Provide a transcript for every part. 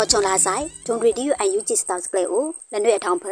အော်ချုံလာဆိုင်ဒွန်ရီဒီယူအန်ယူဂျီစတောက်စကလေအိုလနွေအထောင်ဖ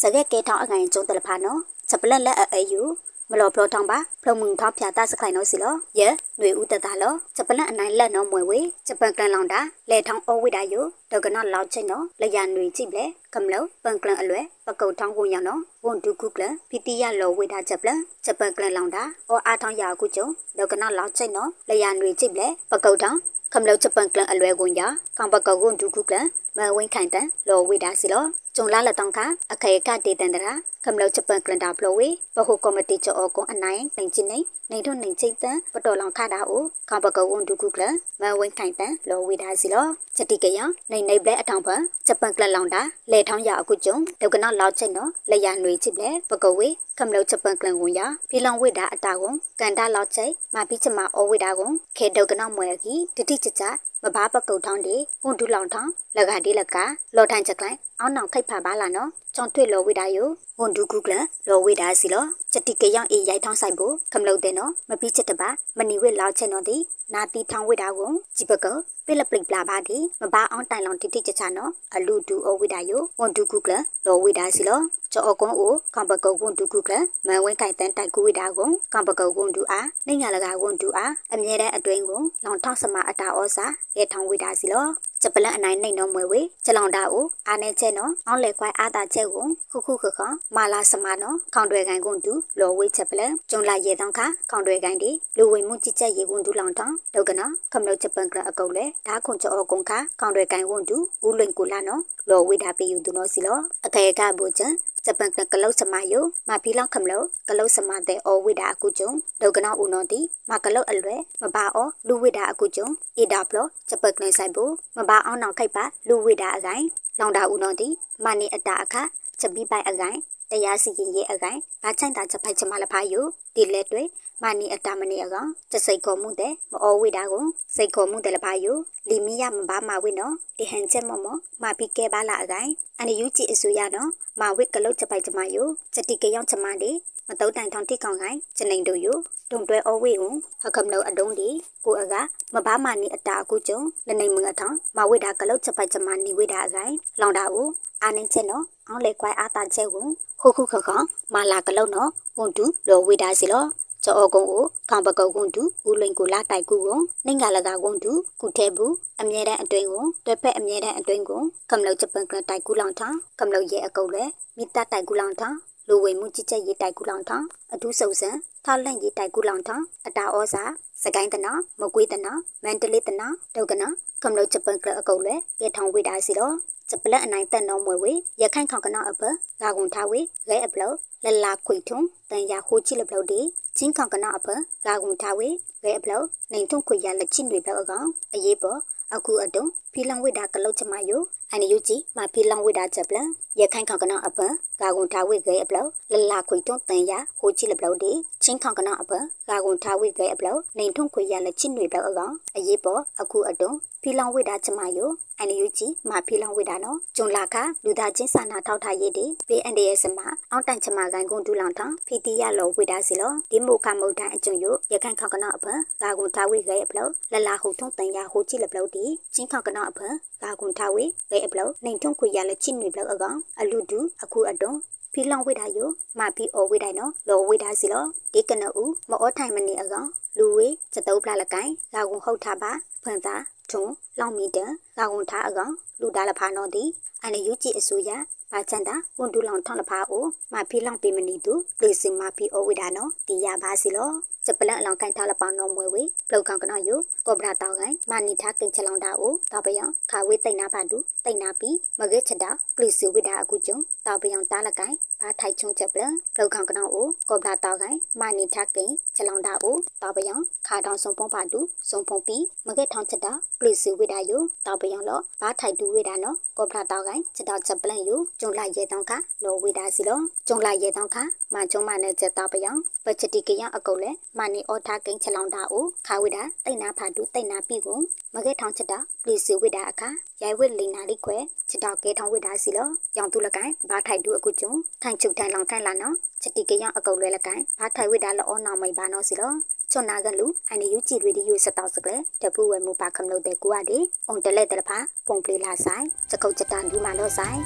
စကဲကဲထောင်အငိုင်ကျုံတလဖာနော်ချက်ပလက်လက်အအယူမလောပလောထောင်ပါဖလုံမှုန်ထောင်ဖြာတစခိုင်နော်စီလောယဲနွေဦးတတာလောချက်ပလက်အနိုင်လက်နော်မွေဝေဂျပန်ကန်လောင်တာလေထောင်အောဝိတာယူဒကနော်လောက်ချင်းနော်လရနွေကြည့်ပလဲကမလောပန်ကလန်အလွဲပကုတ်ထောင်းကုန်ရောင်နော်ဝန်ဒုကုကလန်ပီတီယလောဝိတာချက်ပလက်ဂျပန်ကလန်လောင်တာအောအားထောင်ရာကုကျုံဒကနော်လောက်ချင်းနော်လရနွေကြည့်ပလဲပကုတ်ထောင်း ခမလောက်ချပန်ကလန်အလွဲကွန်ရကောင်ပကောကွန်ဒုခုကလန်မဝင်းခိုင်တန်လောဝိဒါစီလော ကျုံလာလတောင်ခအခေကတေတန်တရာခမလောက်ချပန်ကလန်တာဖလိုဝေဘဟုကော်မတီချောကွန်အနိုင်နိုင်ချင်းနေနေထုံနေချိတ်တန်ပတော်လောင်ခတာအိုကောင်ပကောကွန်ဒုခုကလန်မဝင်းခိုင်တန်လောဝိဒါစီလောချက်တိကယနေနေပလက်အထောင်ဖန်ချပန်ကလန်လောင်တာလေထောင်းရအခုကျုံဒုကနောလောက်ချိတ်နော်လေရຫນွေချစ်လေပကောဝေခမလောက်ချပန်ကလန်ကွန်ရဖီလောင်ဝိဒါအတာကွန်ကန်တာလောက်ချိတ်မာပိချမအောဝိဒါကွန်ခေဒုကနောမွေကီတတိချချမဘာပကုတ်ထောင်းဒီပွန်ဒူလောင်ထောင်းလကဒီလကလော်ထိုင်ချက်လိုက်အောင်းနောင်ခိတ်ဖာ ပါလာနော်ចောင်းထွေလော်ဝိဒါယိုဝန်ဒူကူကလလော်ဝိဒါစီလောချက်တိကယောင်အေးရိုက်ထောင်းဆိုင်ဖို့ခမလုတ်တဲ့နော်မပြီးချက်တပါမနီဝစ်လောက်ချက်နော်ဒီနာတီထောင်းဝိဒါကိုကြည့်ပကပိလပလိပလာပါဒီမဘာအောင်တိုင်လောင်တိတိချချနော်အလူဒူအဝိဒါယိုဝန်ဒူကူကလလော်ဝိဒါစီလောချောအကွန်အိုကံပကုတ်ကွန်ဒူကုကလမန်ဝင်းကိုင်တန်တိုက်ကူဝိဒါကွန်ကံပကုတ်ကွန်ဒူအားနေငါလကကွန်ဒူအားအမြဲတမ်းအတွင်းကိုလောင်ထောက်စမအတာဩစာရဲထောင်းဝိဒါစီလောချက်ပလန်အနိုင်နှိမ့်နော်မွေဝေချက်လောင်တာကိုအာနေချက်နော်အောင်းလေကွိုင်အာတာချက်ကိုခုခုခခမာလာစမနော်ခေါင်တွေကန်ကွန်တူလော်ဝေချက်ပလန်ကျုံလာရေတောင်းခခေါင်တွေကန်ဒီလူဝေမှုကြည့်ချက်ရေကွန်တူလောင်တောင်းဒုကနော်ကမလို့ချက်ပန်ကလအကုတ်လေဓာခွန်ချောကွန်ခခေါင်တွေကန်ကွန်တူဦးလွင်ကူလာနော်လော်ဝေတာပေယူသူနော်စီလောအခေကဘူချန် ဂျပန်ကကလုတ်စမယိုမဖီလောင်ခမလို့ကလုတ်စမတဲ့အဝိဒါအကုကျုံဒုကနာဦးနော်တီမကလုတ်အလွဲမဘာအောလူဝိဒါအကုကျုံအီဒါဖလောဂျပန်ကလဆိုင်ဘူမဘာအောင်နောင်ခိုက်ပါလူဝိဒါအကိုင်လောင်တာဦးနော်တီမနီအတာအခချက်ပြီးပိုင်အကိုင်တရားစီရင်ရေးအကိုင်ဘာချိုင်တာချက်ဖိုက်ချမလဖာယိုဒီလက်တွေမနီအတာမနီအကောင်ချက်စိတ်ခေါ်မှုတဲ့မအောဝိဒါကိုစိတ်ခေါ်မှုတဲ့လဖာယိုလီမီယမဘာမဝိနော်ဒီဟန်ချက်မမမပီကဲပါလာအကိုင်အန်ယူကြည့်အစိုးရနော်မဝိကလုတ်ချက်ပိုက်ချမယိုချက်တိကယောင်ချမဒီမတုတ်တိုင်ထောင်တိကောင်ကိုင်ချနေတို့ယိုတုံတွဲအဝေကိုဟကမလို့အတုံးဒီကိုအကမဘာမနီအတာအကူကျုံလနေမငထောင်မဝိဒါကလုတ်ချက်ပိုက်ချမနီဝိဒါအကိုင်လောင်တာကိုအာနင်းချက်နော်အောင်းလေကွိုင်အာတာချက်ကိုခုခုခခမလာကလုတ်နော်ဝန်တူလောဝိဒါစီလောချောကုံကိုခေါပကုတ်ကွန်တူဦးလိန်ကိုလာတိုက်ကူကိုနှင်္ဂလကကွန်တူကုထဲဘူးအမြဲတမ်းအတွင်းကိုတွဲဖက်အမြဲတမ်းအတွင်းကိုကမလို့ဂျပန်ကတိုက်ကူလောင်ထောင်းကမလို့ရဲအကုတ်လဲမိတတိုက်ကူလောင်ထောင်း လူဝေမှုကြည်ချက်ရေးတိုက်ကူလောင်ထောင်းအထူးစုံစံထောက်လန့်ရေးတိုက်ကူလောင်ထောင်းအတာဩစာစကိုင်းတနာမကွေးတနာမန္တလေးတနာဒုက္ကနာကမလို့ဂျပန်ကအကုတ်လဲရဲထောင်းဝေတာစီတော့ဂျပလက်အနိုင်တက်နော်မွေဝေရခိုင်ခေါကနာအပဂါကွန်ထားဝေရဲအပလောလလာခွေထုံတန်ရဟိုချီလပလောဒီချင်းခေါကနာအပဂါကွန်ထားဝေရဲအပလောနိုင်ထုံခွေရလက်ချင်းတွေပလောအကောင်အရေးပေါ်အခုအတုံဖီလံဝိဒါကလုတ်ချမယို အန်ယူဂျီမဖီလံဝိဒါချက်ပလရခိုင်ခေါကနာအပဂါကွန်ထားဝေရဲအပလောလလာခွေထုံတန်ရဟိုချီလပလောဒီချင်းခေါကနာအပဂါကွန်ထားဝေရဲအပလောနိုင်ထုံခွေရလက်ချင်းတွေပလောအကောင်အရေးပေါ်အခုအတုံဖီလံဝိဒါချမယိုအန်ယူဂျီမဖီလောင်ဝိတာနော်ဂျွန်လာခလူသားချင်းစာနာထောက်ထားရေးဒီ PNDS မှာအောက်တိုင်ချမကိုင်ကွန်ဒူလောင်ထောင်ဖီတီရလောဝိတာစီလောဒီမိုခမုတ်တန်အကျုံယရခိုင်ခေါကနော့အဖဂါကွန်ထားဝိခဲအပလောလလာဟုထုံတန်ရဟိုကြည့်လပလောဒီချင်းခေါကနော့အဖဂါကွန်ထားဝိခဲအပလောနိုင်ထုံခွေရလက်ချင်းတွေပလောအကောင်အလူဒူအခုအတုံးဖီလောင်ဝိတာယိုမဖီအောဝိတိုင်နော်လောဝိတာစီလောဒီကနအူမအောထိုင်မနေအကောင်လူဝေစတုပ်ပလာလကိုင်ဂါကွန်ဟုတ်ထားပါဖွင့်တာ ထုံလောင်မီတဂါဝန်ထားအကောင်လူဒါလဖာနော်ဒီအန်ယူကြည့်အစိုးရပါချန်တာဝန်တူလောင်ထောင်းလဖာအိုမဖီလောင်ပေမနီတူလေစင်မဖီအိုဝိဒါနော်ဒီရပါစီလောစပလန်အလောင်ကိုင်ထားလပောင်းနော်မွေဝေပလောက်ကောင်ကနော်ယိုကောဗရာတောက်ကိုင်မာနီထားကိန်ချလောင်တာအိုတောက်ပယံခါဝေးတိတ်နာပါတူတိတ်နာပြီးမကဲချက်တာပလီစီဝိဒါအခုကျုံ တောက်ပယံတားလကိုင်ဘာထိုက်ချုံချက်ပလန်ပလောက်ကောင်ကနော်အိုကောဗရာတောက်ကိုင်မာနီထားကိန်ချလောင်တာအိုတောက်ပယံခါတောင်စုံပုံးပါတူစုံပုံပြီးမကဲထောင်းချက်တာပလီစီဝိဒါယိုတောက်ပယံလောဘာထိုက်တူဝိဒါနော်ကောဗရာတောက်ကိုင်ချက်တော့ချက်ပလန်ယိုကျုံလိုက်ရဲတောင်းခလောဝိဒါစီလောကျုံလိုက်ရဲတောင်းခမကျုံမနဲ့ချက်တောက်ပယံပချတိကယအကုတ်လဲမာနီအော်ထားကိန်ချလောင်တာအိုခါဝိဒါတိတ်နာဖာတူတိတ်နာပြီကို မကဲထောင်းချက်တာပလီစီဝိဒါအခါရိုင်ဝစ်လီနာလိခွဲချစ်တော့ကဲထောင်းဝိဒါစီလောရောင်သူလကိုင်ဘာထိုက်တူအခုကျုံထိုင်င်ချုပ်ထိုင်လောင်ထိုင်လာနော်ချက်တီကရအကုတ်လဲလကန်ဘာထိုင်ဝိတာလောနောင်မိန်ပါနော်စီလောချွန်နာကလူအန်ယူကြည်ရီဒီယူစတောက်စကလေတပူဝဲမူပါကမလို့တဲ့ကွာဒီအုံတလဲတလဖာပုံပလီလာဆိုင်ချက်ကုတ်ချက်တန်ဒီမာတော့ဆိုင်